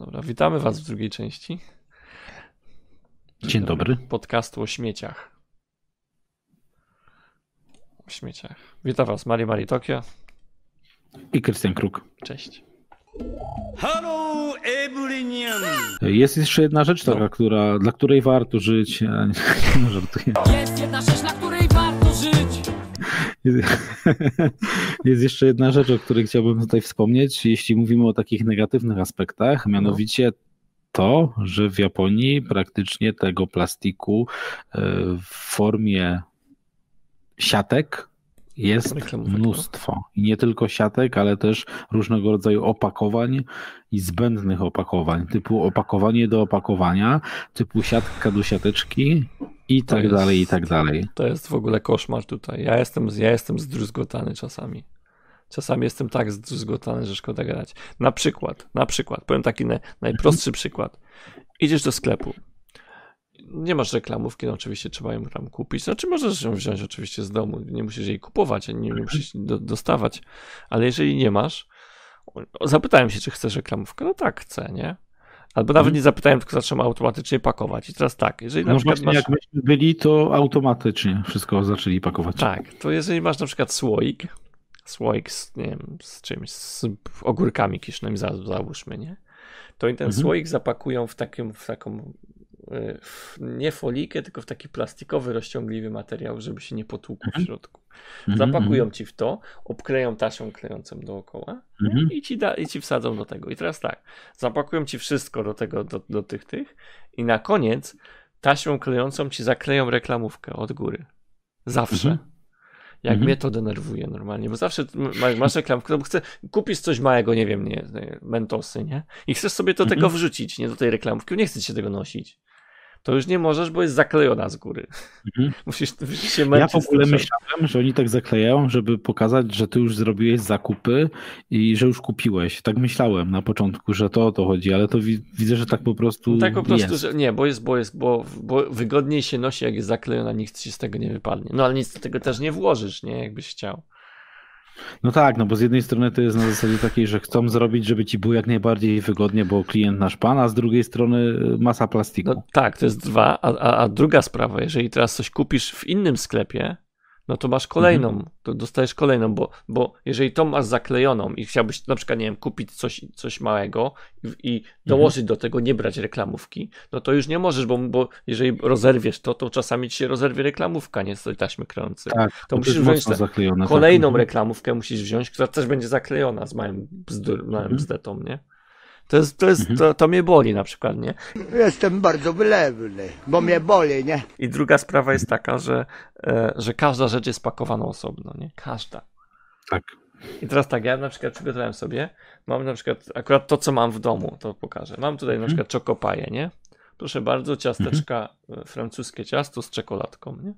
Dobra, witamy Was w drugiej części. Dzień dobry. Podcastu o śmieciach. O śmieciach. Witam Was, Mari Mari Tokio. I Krystian Kruk. Cześć. Hello, everyone! Jest jeszcze jedna rzecz taka, która, dla której warto żyć. Ja nie, no, żartuję. Jest jedna rzecz, na której. Jest jeszcze jedna rzecz, o której chciałbym tutaj wspomnieć, jeśli mówimy o takich negatywnych aspektach, mianowicie to, że w Japonii praktycznie tego plastiku e, w formie siatek jest mnóstwo. I nie tylko siatek, ale też różnego rodzaju opakowań i zbędnych opakowań, typu opakowanie do opakowania, typu siatka do siateczki i tak jest- dalej, i tak dalej. To jest w ogóle koszmar tutaj. Ja jestem, ja jestem zdruzgotany czasami. Czasami jestem tak zdruzgotany, że szkoda grać. Na przykład, na przykład, powiem taki na, najprostszy przykład. Idziesz do sklepu. Nie masz reklamówki, no oczywiście trzeba ją tam kupić. Znaczy możesz ją wziąć oczywiście z domu, nie musisz jej kupować, nie, nie musisz do, dostawać. Ale jeżeli nie masz, zapytałem się, czy chcesz reklamówkę. No tak, chcę, nie? Albo nawet nie zapytałem, tylko zacząłem automatycznie pakować. I teraz tak, jeżeli na No przykład masz... jak myśmy byli, to automatycznie wszystko zaczęli pakować. Tak, to jeżeli masz na przykład słoik, słoik z, nie wiem, z czymś, z ogórkami kiszonymi, za, załóżmy, nie? To i ten Mhm. słoik zapakują w, takim, w taką, w, nie folikę, tylko w taki plastikowy, rozciągliwy materiał, żeby się nie potłukł w środku. Mhm, Zapakują ci w to, obkleją taśmą klejącą dookoła? Mhm. i, ci da, i ci wsadzą do tego. I teraz tak, zapakują ci wszystko do tego, do, do tych, tych i na koniec taśmą klejącą ci zakleją reklamówkę od góry. Zawsze. Mhm. Jak Mhm. mnie to denerwuje normalnie, bo zawsze ma- masz reklamkę, bo chcę, kupisz coś małego, nie wiem, nie, mentosy, nie? I chcesz sobie do tego Mhm. wrzucić, nie do tej reklamówki, nie chcesz się tego nosić. To już nie możesz, bo jest zaklejona z góry. Mhm. Musisz, musisz się Ja męczyć. w z ogóle myślałem, że oni tak zaklejają, żeby pokazać, że ty już zrobiłeś zakupy i że już kupiłeś. Tak myślałem na początku, że to o to chodzi, ale to wi- widzę, że tak po prostu Tak po prostu, jest. że nie, bo jest, bo jest, bo, bo wygodniej się nosi, jak jest zaklejona, nic ci z tego nie wypadnie. No ale nic do tego też nie włożysz, nie, jakbyś chciał. No tak, no bo z jednej strony to jest na zasadzie takiej, że chcą zrobić, żeby ci było jak najbardziej wygodnie, bo klient nasz pan, a z drugiej strony masa plastiku. No tak, to jest dwa, a, a, a druga sprawa, jeżeli teraz coś kupisz w innym sklepie, no to masz kolejną, Mhm. to dostajesz kolejną, bo, bo jeżeli tą masz zaklejoną i chciałbyś na przykład, nie wiem, kupić coś, coś małego i, i Mhm. dołożyć do tego, nie brać reklamówki, no to już nie możesz, bo, bo jeżeli rozerwiesz to, to czasami ci się rozerwie reklamówka, nie z tej taśmy klejącej. tak, to bo musisz wziąć te- zaklejone. Kolejną tak. reklamówkę musisz wziąć, która też będzie zaklejona z małym, bzdur, małym Mhm. bzdetą, nie? To, jest, to, jest, to, to mnie boli na przykład, nie? Jestem bardzo wylewny, bo mnie boli, nie? I druga sprawa jest taka, że, e, że każda rzecz jest pakowana osobno, nie? Każda. Tak. I teraz tak, ja na przykład przygotowałem sobie, mam na przykład akurat to, co mam w domu, to pokażę. Mam tutaj na przykład czokopaje, nie? Proszę bardzo, ciasteczka, e, francuskie ciasto z czekoladką, nie?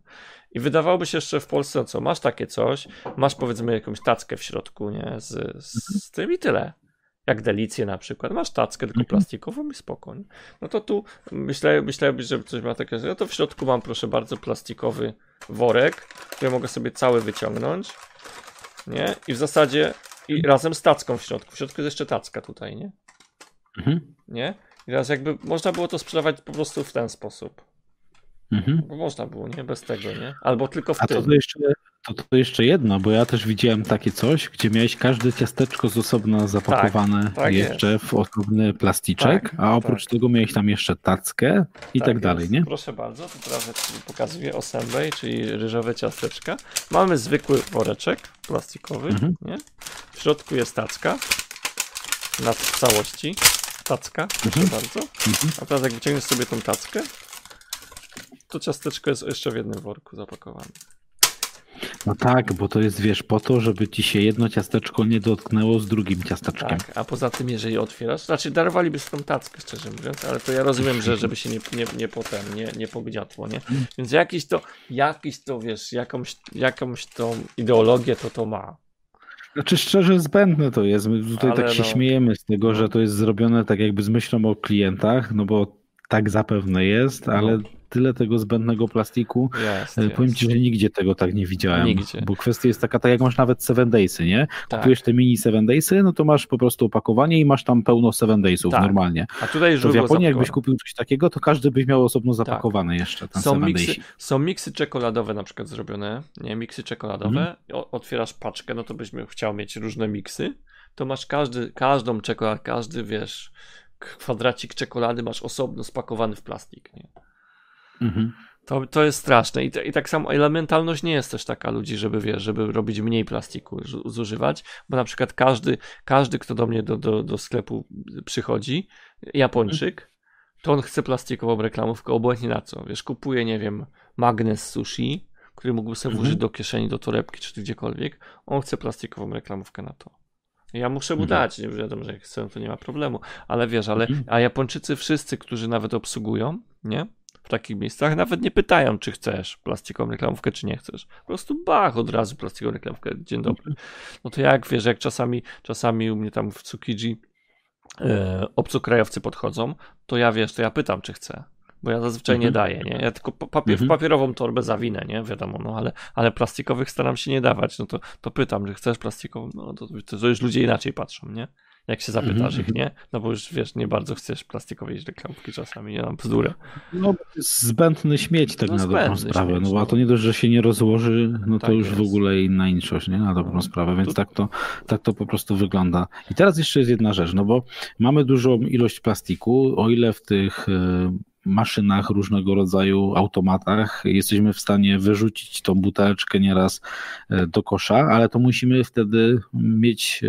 I wydawałoby się jeszcze w Polsce, co, masz takie coś, masz powiedzmy jakąś tackę w środku, nie? Z, z tym i tyle. Jak delicję na przykład. Masz tackę tylko plastikową i spoko. Nie? No to tu myślę, myślałbyś, że coś ma takie, no to w środku mam proszę bardzo plastikowy worek, który mogę sobie cały wyciągnąć, nie? I w zasadzie i razem z tacką w środku. W środku jest jeszcze tacka tutaj, nie? Mhm. Nie? I teraz jakby można było to sprzedawać po prostu w ten sposób. Mhm. Bo można było, nie? Bez tego, nie? Albo tylko w A to, tym. to, jeszcze, to, to jeszcze jedno, bo ja też widziałem takie coś, gdzie miałeś każde ciasteczko z osobna zapakowane tak jeszcze w osobny plasticzek, Tak, a oprócz tak. tego miałeś tam jeszcze tackę i tak, dalej, jest. nie? Proszę bardzo, tu ci pokazuję assembly, czyli ryżowe ciasteczka. Mamy zwykły woreczek plastikowy, Mhm. nie? W środku jest tacka. Na całości. Tacka, proszę Mhm. bardzo. Mhm. A teraz jak wyciągniesz sobie tą tackę, to ciasteczko jest jeszcze w jednym worku zapakowane. No tak, bo to jest, wiesz, po to, żeby ci się jedno ciasteczko nie dotknęło z drugim ciasteczkiem. Tak, a poza tym, jeżeli otwierasz, znaczy darowaliby sobie tą tackę, szczerze mówiąc, ale to ja rozumiem, że żeby się nie, nie, nie potem, nie, nie pogniotło, nie? Więc jakiś to, jakiś to, wiesz, jakąś, jakąś tą ideologię to to ma. Znaczy szczerze zbędne to jest. My tutaj Ale tak się no. śmiejemy z tego, że to jest zrobione tak jakby z myślą o klientach, no bo tak zapewne jest, ale No. Tyle tego zbędnego plastiku. Jest, E, jest. Powiem ci, że nigdzie tego tak nie widziałem. Nigdzie. Bo kwestia jest taka, tak jak masz nawet 7 Daysy, nie? Tak. Kupujesz te mini 7 Daysy, no to masz po prostu opakowanie i masz tam pełno 7 Daysów Tak. normalnie. A tutaj To w Japonii jakbyś kupił coś takiego, to każdy byś miał osobno zapakowane jeszcze ten Są 7 miksy, Daysy. są miksy czekoladowe na przykład zrobione, nie, miksy czekoladowe, Mhm. otwierasz paczkę, no to byś chciał mieć różne miksy, to masz każdy, każdą czekoladę, każdy, wiesz, kwadracik czekolady masz osobno spakowany w plastik, nie? Mhm. To, to jest straszne I, te, i tak samo elementalność nie jest też taka ludzi, żeby wiesz, żeby robić mniej plastiku zu- zużywać, bo na przykład każdy, każdy kto do mnie do, do, do sklepu przychodzi, Japończyk, to on chce plastikową reklamówkę, obojętnie na co, wiesz, kupuje, nie wiem, magnes sushi, który mógłby sobie Mhm. włożyć do kieszeni, do torebki, czy gdziekolwiek, on chce plastikową reklamówkę na to. Ja muszę mu Mhm. dać, nie wiadomo, że jak chcę, to nie ma problemu, ale wiesz, ale, Mhm. a Japończycy wszyscy, którzy nawet obsługują, nie? Takich miejscach nawet nie pytają, czy chcesz plastikową reklamówkę, czy nie chcesz. Po prostu bach, od razu plastikową reklamówkę, dzień dobry. No to jak wiesz, jak czasami, czasami u mnie tam w Tsukiji e, obcokrajowcy podchodzą, to ja wiesz, to ja pytam, czy chcę. Bo ja zazwyczaj nie Mhm. daję, nie? Ja tylko pa- papier, Mhm. papierową torbę zawinę, nie? Wiadomo, no ale, ale plastikowych staram się nie dawać. No to, to pytam, że chcesz plastikową? No to, to już ludzie inaczej patrzą, nie? Jak się zapytasz Mhm. ich, nie? No bo już wiesz, nie bardzo chcesz plastikowej reklamówki czasami, nie mam bzdurę. No, to zbędny śmieć tak No, na dobrą sprawę, śmieć, no bo no. a to nie dość, że się nie rozłoży, no to Tak już w jest. ogóle inna inszość, nie? Na dobrą No. sprawę, więc tak to, tak to po prostu wygląda. I teraz jeszcze jest jedna rzecz, no bo mamy dużą ilość plastiku, o ile w tych e, maszynach różnego rodzaju automatach jesteśmy w stanie wyrzucić tą buteleczkę nieraz e, do kosza, ale to musimy wtedy mieć e,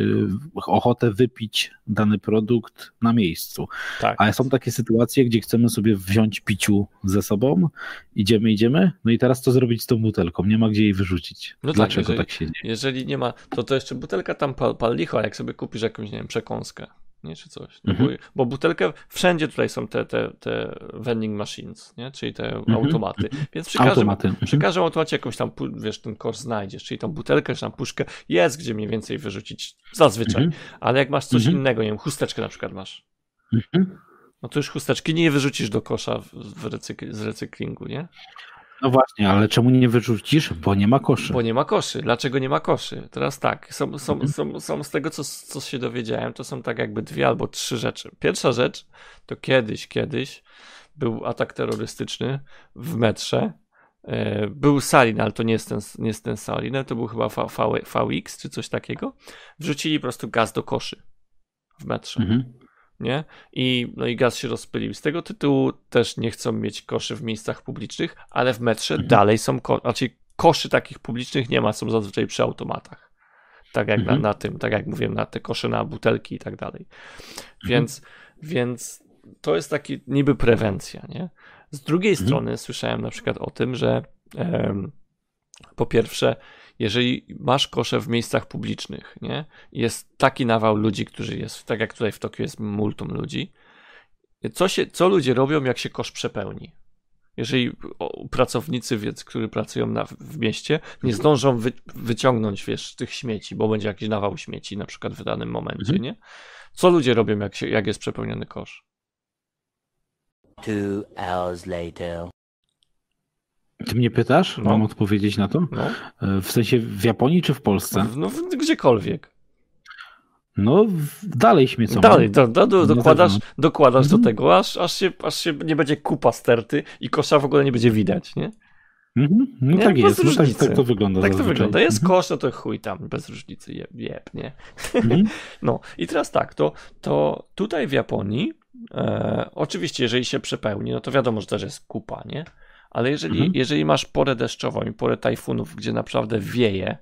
ochotę wypić dany produkt na miejscu. Tak. Ale są takie sytuacje, gdzie chcemy sobie wziąć piciu ze sobą, idziemy, idziemy, no i teraz co zrobić z tą butelką? Nie ma gdzie jej wyrzucić. No tak, Dlaczego jeżeli- tak się dzieje? Jeżeli nie ma, to to jeszcze butelka tam pal, pal licho, jak sobie kupisz jakąś, nie wiem, przekąskę, nie, czy coś. Mhm. bo, bo butelkę, wszędzie tutaj są te, te, te vending machines, nie, czyli te Mhm. automaty, więc przy każdym, Automaty. Mhm. przy każdym automacie jakąś tam, wiesz, ten kosz znajdziesz, czyli tą butelkę, czy tam puszkę, jest gdzie mniej więcej wyrzucić, zazwyczaj, Mhm. ale jak masz coś Mhm. innego, nie wiem, chusteczkę na przykład masz, Mhm. no to już chusteczki nie wyrzucisz do kosza w, w recykl, z recyklingu, nie? No właśnie, ale czemu nie wyrzucisz? Bo nie ma koszy. Bo nie ma koszy. Dlaczego nie ma koszy? Teraz tak, są, są, Mhm. są, są z tego, co, co się dowiedziałem, to są tak jakby dwie albo trzy rzeczy. Pierwsza rzecz to kiedyś, kiedyś był atak terrorystyczny w metrze. E, Był Salin, ale to nie jest ten, nie jest ten Salin, to był chyba v, v, VX czy coś takiego. Wrzucili po prostu gaz do koszy w metrze Mhm. Nie? I, no i gaz się rozpylił. Z tego tytułu też nie chcą mieć koszy w miejscach publicznych, ale w metrze Mhm. dalej są, ko- znaczy koszy takich publicznych nie ma, są zazwyczaj przy automatach. Tak jak Mhm. na, na tym, tak jak mówiłem, na te kosze na butelki i tak dalej. Mhm. Więc, więc to jest taki niby prewencja, nie? Z drugiej Mhm. strony słyszałem na przykład o tym, że em, po pierwsze, jeżeli masz kosze w miejscach publicznych, nie? Jest taki nawał ludzi, którzy jest, tak jak tutaj w Tokio jest multum ludzi. Co, się, co ludzie robią, jak się kosz przepełni? Jeżeli pracownicy, więc, którzy pracują na, w mieście, nie zdążą wy, wyciągnąć, wiesz, tych śmieci, bo będzie jakiś nawał śmieci na przykład w danym momencie, Mhm. nie? Co ludzie robią, jak, się, jak jest przepełniony kosz? Two hours later. Ty mnie pytasz? No. Mam odpowiedzieć na to? No, W sensie w Japonii czy w Polsce? no gdziekolwiek. No, w- dalej śmiecą. Dalej, do, do, do, dokładasz, dokładasz do Mhm. tego, aż, aż, się, aż się nie będzie kupa sterty i kosza w ogóle nie będzie widać, nie? Mhm. No Nie, tak jest, no tak, tak to wygląda Tak to zazwyczaj. wygląda. Jest Mhm. kosz, no to chuj tam, bez różnicy, jeb, jeb nie? Mhm. No i teraz tak, to, to tutaj w Japonii, e, oczywiście jeżeli się przepełni, no to wiadomo, że też jest kupa, nie? Ale jeżeli, Mhm. jeżeli masz porę deszczową i porę tajfunów, gdzie naprawdę wieje,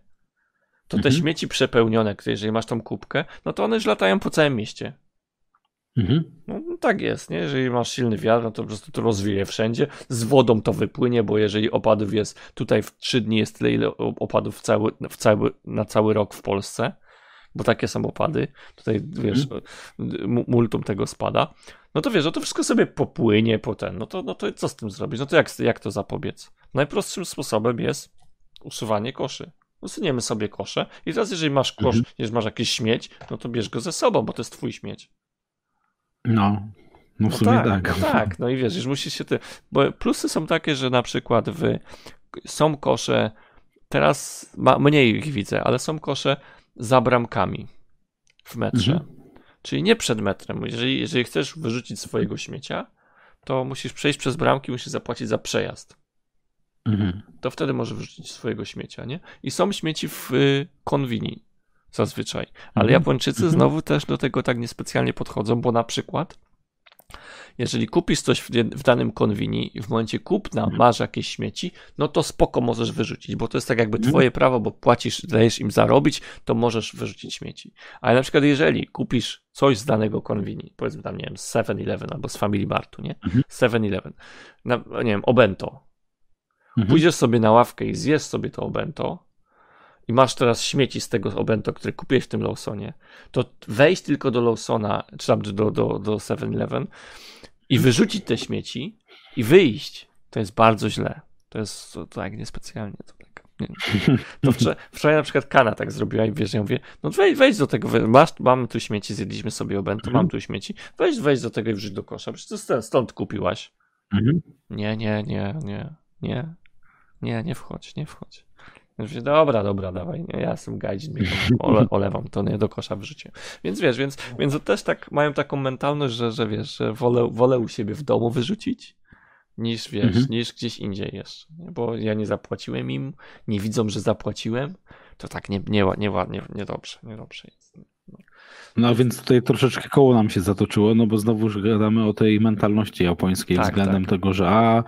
to te Mhm. śmieci przepełnione, jeżeli masz tą kubkę, no to one już latają po całym mieście. Mhm. No, no tak jest, nie? Jeżeli masz silny wiatr, no to po prostu to rozwieje wszędzie. Z wodą to wypłynie, bo jeżeli opadów jest tutaj w trzy dni jest tyle, ile opadów w cały, w cały, na cały rok w Polsce, bo takie są opady. Tutaj wiesz, mu- multum tego spada. No to wiesz, no to wszystko sobie popłynie potem. No to, no to co z tym zrobić? No to jak, jak to zapobiec? Najprostszym sposobem jest usuwanie koszy. Usuniemy sobie kosze i teraz jeżeli masz kosz, Mhm. jeżeli masz jakiś śmieć, no to bierz go ze sobą, bo to jest twój śmieć. No. No w No sumie tak, tak. no tak, no i wiesz, już musisz się ty. Bo plusy są takie, że na przykład w, są kosze, teraz ma, mniej ich widzę, ale są kosze za bramkami w metrze. Mhm. Czyli nie przed metrem. Jeżeli, jeżeli chcesz wyrzucić swojego śmiecia, to musisz przejść przez bramki, musisz zapłacić za przejazd. Mhm. To wtedy możesz wyrzucić swojego śmiecia, nie? I są śmieci w y, konwini zazwyczaj. Ale Mhm. Japończycy Mhm. znowu też do tego tak niespecjalnie podchodzą, bo na przykład jeżeli kupisz coś w, danym konwini i w momencie kupna masz jakieś śmieci, no to spoko możesz wyrzucić, bo to jest tak jakby Mhm. twoje prawo, bo płacisz, dajesz im zarobić, to możesz wyrzucić śmieci. Ale na przykład jeżeli kupisz coś z danego konwini, powiedzmy tam, nie wiem, z 7-Eleven albo z Family Martu, nie? Mhm. 7-Eleven, na, nie wiem, obento, Mhm. pójdziesz sobie na ławkę i zjesz sobie to obento i masz teraz śmieci z tego obento, które kupiłeś w tym Lawsonie, to wejść tylko do Lawsona, czy tam do, do, do 7-Eleven i wyrzucić te śmieci i wyjść, to jest bardzo źle. To jest to, jak niespecjalnie. To tak, nie. To wczoraj, wczoraj na przykład Kana tak zrobiła i wiesz, ja mówię, no wejdź, wejdź do tego, masz, mamy tu śmieci, zjedliśmy sobie obento, mam tu śmieci, wejdź, wejdź do tego i wrzuć do kosza, przecież to stąd, stąd kupiłaś. Mhm. Nie, nie, nie, nie, nie, nie, nie wchodź, nie wchodź. Mówię, dobra, dobra, dawaj, nie, ja jestem tam ole, olewam, to nie do kosza wrzuciłem. Więc wiesz, więc, więc też tak mają taką mentalność, że, że wiesz, że wolę, wolę u siebie w domu wyrzucić, niż wiesz, Mhm. niż gdzieś indziej jeszcze. Bo ja nie zapłaciłem im, nie widzą, że zapłaciłem, to tak nie, nie, nie, nie, nie dobrze, nie dobrze jest. No więc tutaj troszeczkę koło nam się zatoczyło, no bo znowuż gadamy o tej mentalności japońskiej Tak, względem tak. tego, że a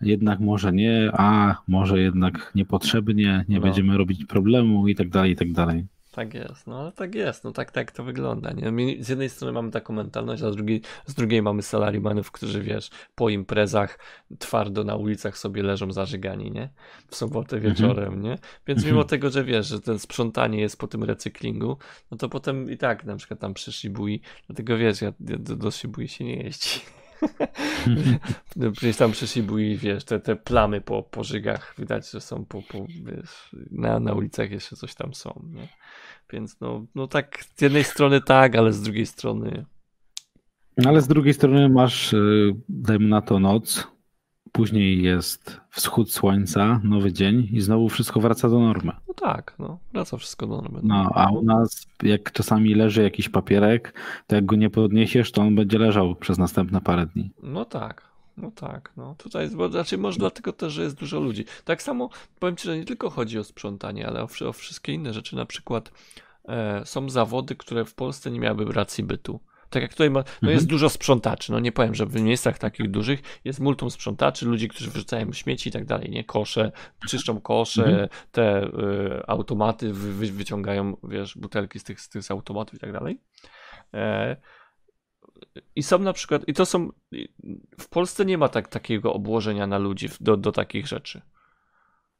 jednak może nie, a może jednak niepotrzebnie, nie No. będziemy robić problemu i tak dalej, i tak dalej. Tak jest, no ale tak jest, no tak, tak to wygląda. Nie? My Z jednej strony mamy taką mentalność, a z drugiej, z drugiej mamy salarymanów, którzy wiesz, po imprezach twardo na ulicach sobie leżą zażygani, nie? W sobotę Mhm. wieczorem, nie? Więc Mhm. mimo tego, że wiesz, że ten sprzątanie jest po tym recyklingu, no to potem i tak na przykład tam przy Shibui, dlatego wiesz, ja ja do, do Shibui się nie jeździ. No, Przecież tam przy Shibui, wiesz, te, te plamy po, po żygach widać, że są po, po wiesz, na, na ulicach jeszcze coś tam są, nie? Więc no, no tak, z jednej strony tak, ale z drugiej strony No, Ale z drugiej strony masz, y, dajmy na to noc, później jest wschód słońca, nowy dzień i znowu wszystko wraca do normy. Tak, no, wraca wszystko do. No, a u nas, jak czasami leży jakiś papierek, to jak go nie podniesiesz, to on będzie leżał przez następne parę dni. No tak, no tak, no tutaj jest, bo znaczy może dlatego też, że jest dużo ludzi. Tak samo powiem Ci, że nie tylko chodzi o sprzątanie, ale o, o wszystkie inne rzeczy, na przykład e, są zawody, które w Polsce nie miałyby racji bytu. Tak jak tutaj ma, no Mhm. jest dużo sprzątaczy, no nie powiem, że w miejscach takich dużych jest multum sprzątaczy, ludzi, którzy wyrzucają śmieci i tak dalej, nie, kosze, czyszczą kosze, Mhm. te y, automaty wy, wy, wyciągają, wiesz, butelki z tych, z tych automatów i tak dalej. E, i są na przykład, i to są, w Polsce nie ma tak, takiego obłożenia na ludzi do, do takich rzeczy.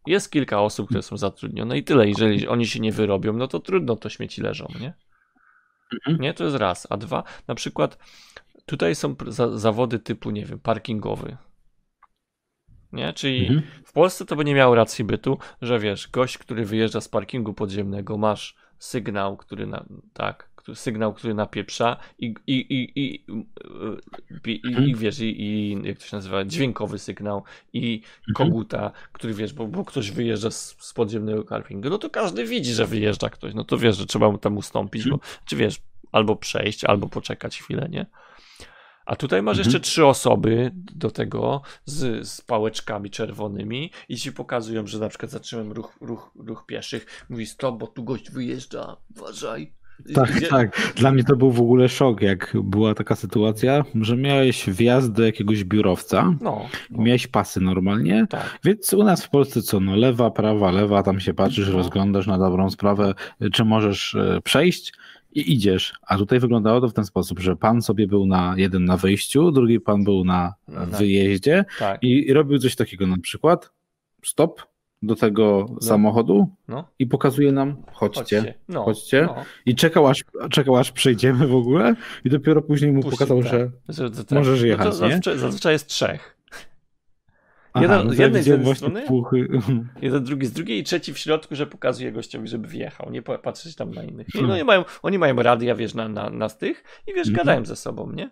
Jest kilka osób, które są zatrudnione i tyle. Jeżeli oni się nie wyrobią, no to trudno, to śmieci leżą, nie? Mhm. Nie, to jest raz. A dwa, na przykład tutaj są za, zawody typu, nie wiem, parkingowy. Nie? Czyli Mhm. w Polsce to by nie miało racji bytu, że wiesz, gość, który wyjeżdża z parkingu podziemnego, masz sygnał, który na, tak, sygnał, który napieprza i, i, i, i, i, i, Mhm. i wiesz, i, i jak to się nazywa, dźwiękowy sygnał i koguta, który wiesz, bo, bo ktoś wyjeżdża z, z podziemnego parkingu, no to każdy widzi, że wyjeżdża ktoś, no to wiesz, że trzeba mu tam ustąpić, bo, czy wiesz, albo przejść, albo poczekać chwilę, nie? A tutaj masz Mhm. jeszcze trzy osoby do tego z, z pałeczkami czerwonymi i ci pokazują, że na przykład zacząłem ruch, ruch, ruch pieszych. Mówi stop, bo tu gość wyjeżdża, uważaj. Tak, Gdzie- tak. Dla mnie to był w ogóle szok, jak była taka sytuacja, że miałeś wjazd do jakiegoś biurowca, No, no miałeś pasy normalnie, tak. więc u nas w Polsce co, no lewa, prawa, lewa, tam się patrzysz, No. rozglądasz na dobrą sprawę, czy możesz e, przejść i idziesz. A tutaj wyglądało to w ten sposób, że pan sobie był na jeden na wyjściu, drugi pan był na wyjeździe tak. i robił coś takiego na przykład stop do tego samochodu No, i pokazuje nam chodźcie. chodźcie. No, chodźcie. No. I czekał aż, czekał aż przejdziemy w ogóle i dopiero później mu pokazał, tak. że Że- że- Możesz jechać, no to nie? zazwyczaj, zazwyczaj jest trzech. Aha, Jeden- no z widziałem jednej strony? puchy. Jeden, drugi z drugiej i trzeci w środku, że pokazuje gościowi, żeby wjechał, nie pa- patrzeć tam na innych. I Hmm. no i mają, oni mają radia, wiesz, na, na, na tych i wiesz, Mhm. gadają ze sobą, nie?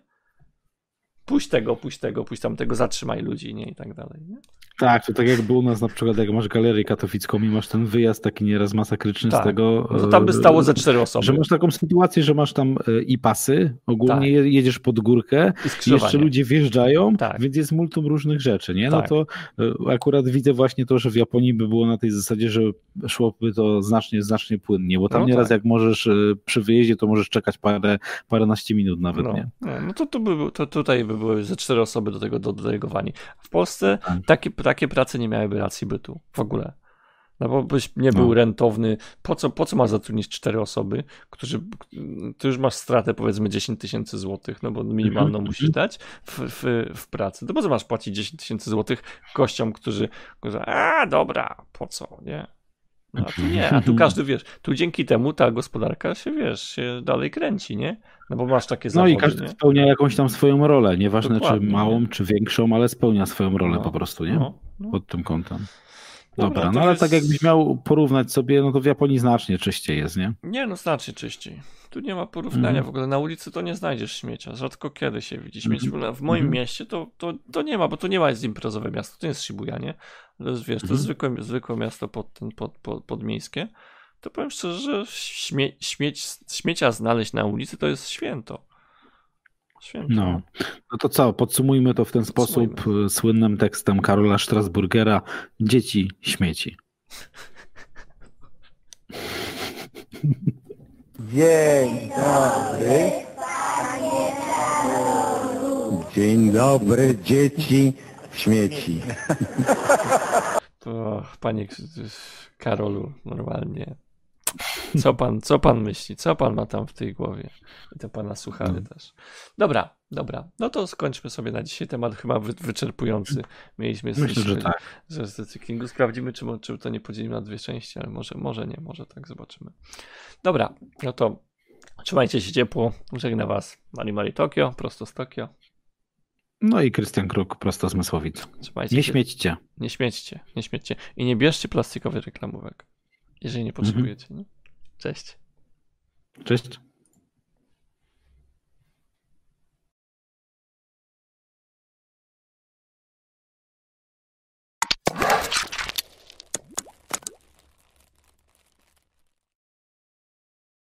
puść tego, puść tego, puść tamtego, zatrzymaj ludzi, nie? I tak dalej, nie? Tak, to tak jakby u nas na przykład, jak masz galerię katowicką i masz ten wyjazd taki nieraz masakryczny Tak. z tego. No to tam by e, stało ze cztery osoby. Że masz taką sytuację, że masz tam e, i pasy, ogólnie Tak. je- jedziesz pod górkę, I jeszcze ludzie wjeżdżają, Tak. więc jest multum różnych rzeczy, nie? No Tak. to e, akurat widzę właśnie to, że w Japonii by było na tej zasadzie, że szłoby to znacznie, znacznie płynnie, bo tam No nieraz tak. jak możesz przy wyjeździe, to możesz czekać parę, paręnaście minut nawet, No, nie? no, to, to, by, to tutaj by były ze cztery osoby do tego dodelegowani. W Polsce Tak. takie, takie prace nie miałyby racji bytu w ogóle. No bo byś nie był No. rentowny. Po co, po co masz zatrudnić cztery osoby, którzy, ty już masz stratę powiedzmy 10 tysięcy złotych, no bo minimalną Mhm, musisz dać w, w, w pracy. To po co masz płacić 10 tysięcy złotych gościom, którzy, którzy a dobra, po co, nie? No a tu nie, a tu każdy, wiesz, tu dzięki temu ta gospodarka się, wiesz, się dalej kręci, nie? No bo masz takie No zawody, i każdy nie? spełnia jakąś tam swoją rolę, nieważne Dokładnie, czy małą, nie? czy większą, ale spełnia swoją rolę No, po prostu, nie? No, no. Pod tym kątem. Dobra, no ale jest- tak jakbyś miał porównać sobie, no to w Japonii znacznie czyściej jest, nie? Nie, no znacznie czyściej. Tu nie ma porównania Mhm. w ogóle. Na ulicy to nie znajdziesz śmiecia. Rzadko kiedy się widzi śmieci. Mhm. W moim Mhm. mieście to, to, to nie ma, bo to nie ma jest imprezowe miasto. To nie jest Shibuya, nie? To jest, wiesz, to Mhm. jest zwykłe, zwykłe miasto pod, ten, pod, pod, podmiejskie. To powiem szczerze, że śmie, śmieć, śmiecia znaleźć na ulicy to jest święto. No. No to co, podsumujmy to w ten sposób y, słynnym tekstem Karola Strasburgera Dzieci śmieci. Dzień dobry. Dzień dobry, dzieci śmieci. To, panie Karolu, normalnie. Co pan, co pan myśli? Co pan ma tam w tej głowie? I te pana suchary No. też. Dobra, dobra. No to skończmy sobie na dzisiaj. Temat chyba wy, wyczerpujący. Mieliśmy Myślę, że tak. że z recyklingu. Sprawdzimy, czy, czy to nie podzielimy na dwie części, ale może, może nie, może tak zobaczymy. Dobra, no to trzymajcie się ciepło. Żegna was Mari Mari Tokio, prosto z Tokio. No i Krystian Kruk prosto z Mysłowic. Trzymajcie Nie się. śmiećcie. Nie śmiećcie, nie śmiećcie. I nie bierzcie plastikowych reklamówek, jeżeli nie potrzebujecie. Nie? Cześć. Cześć.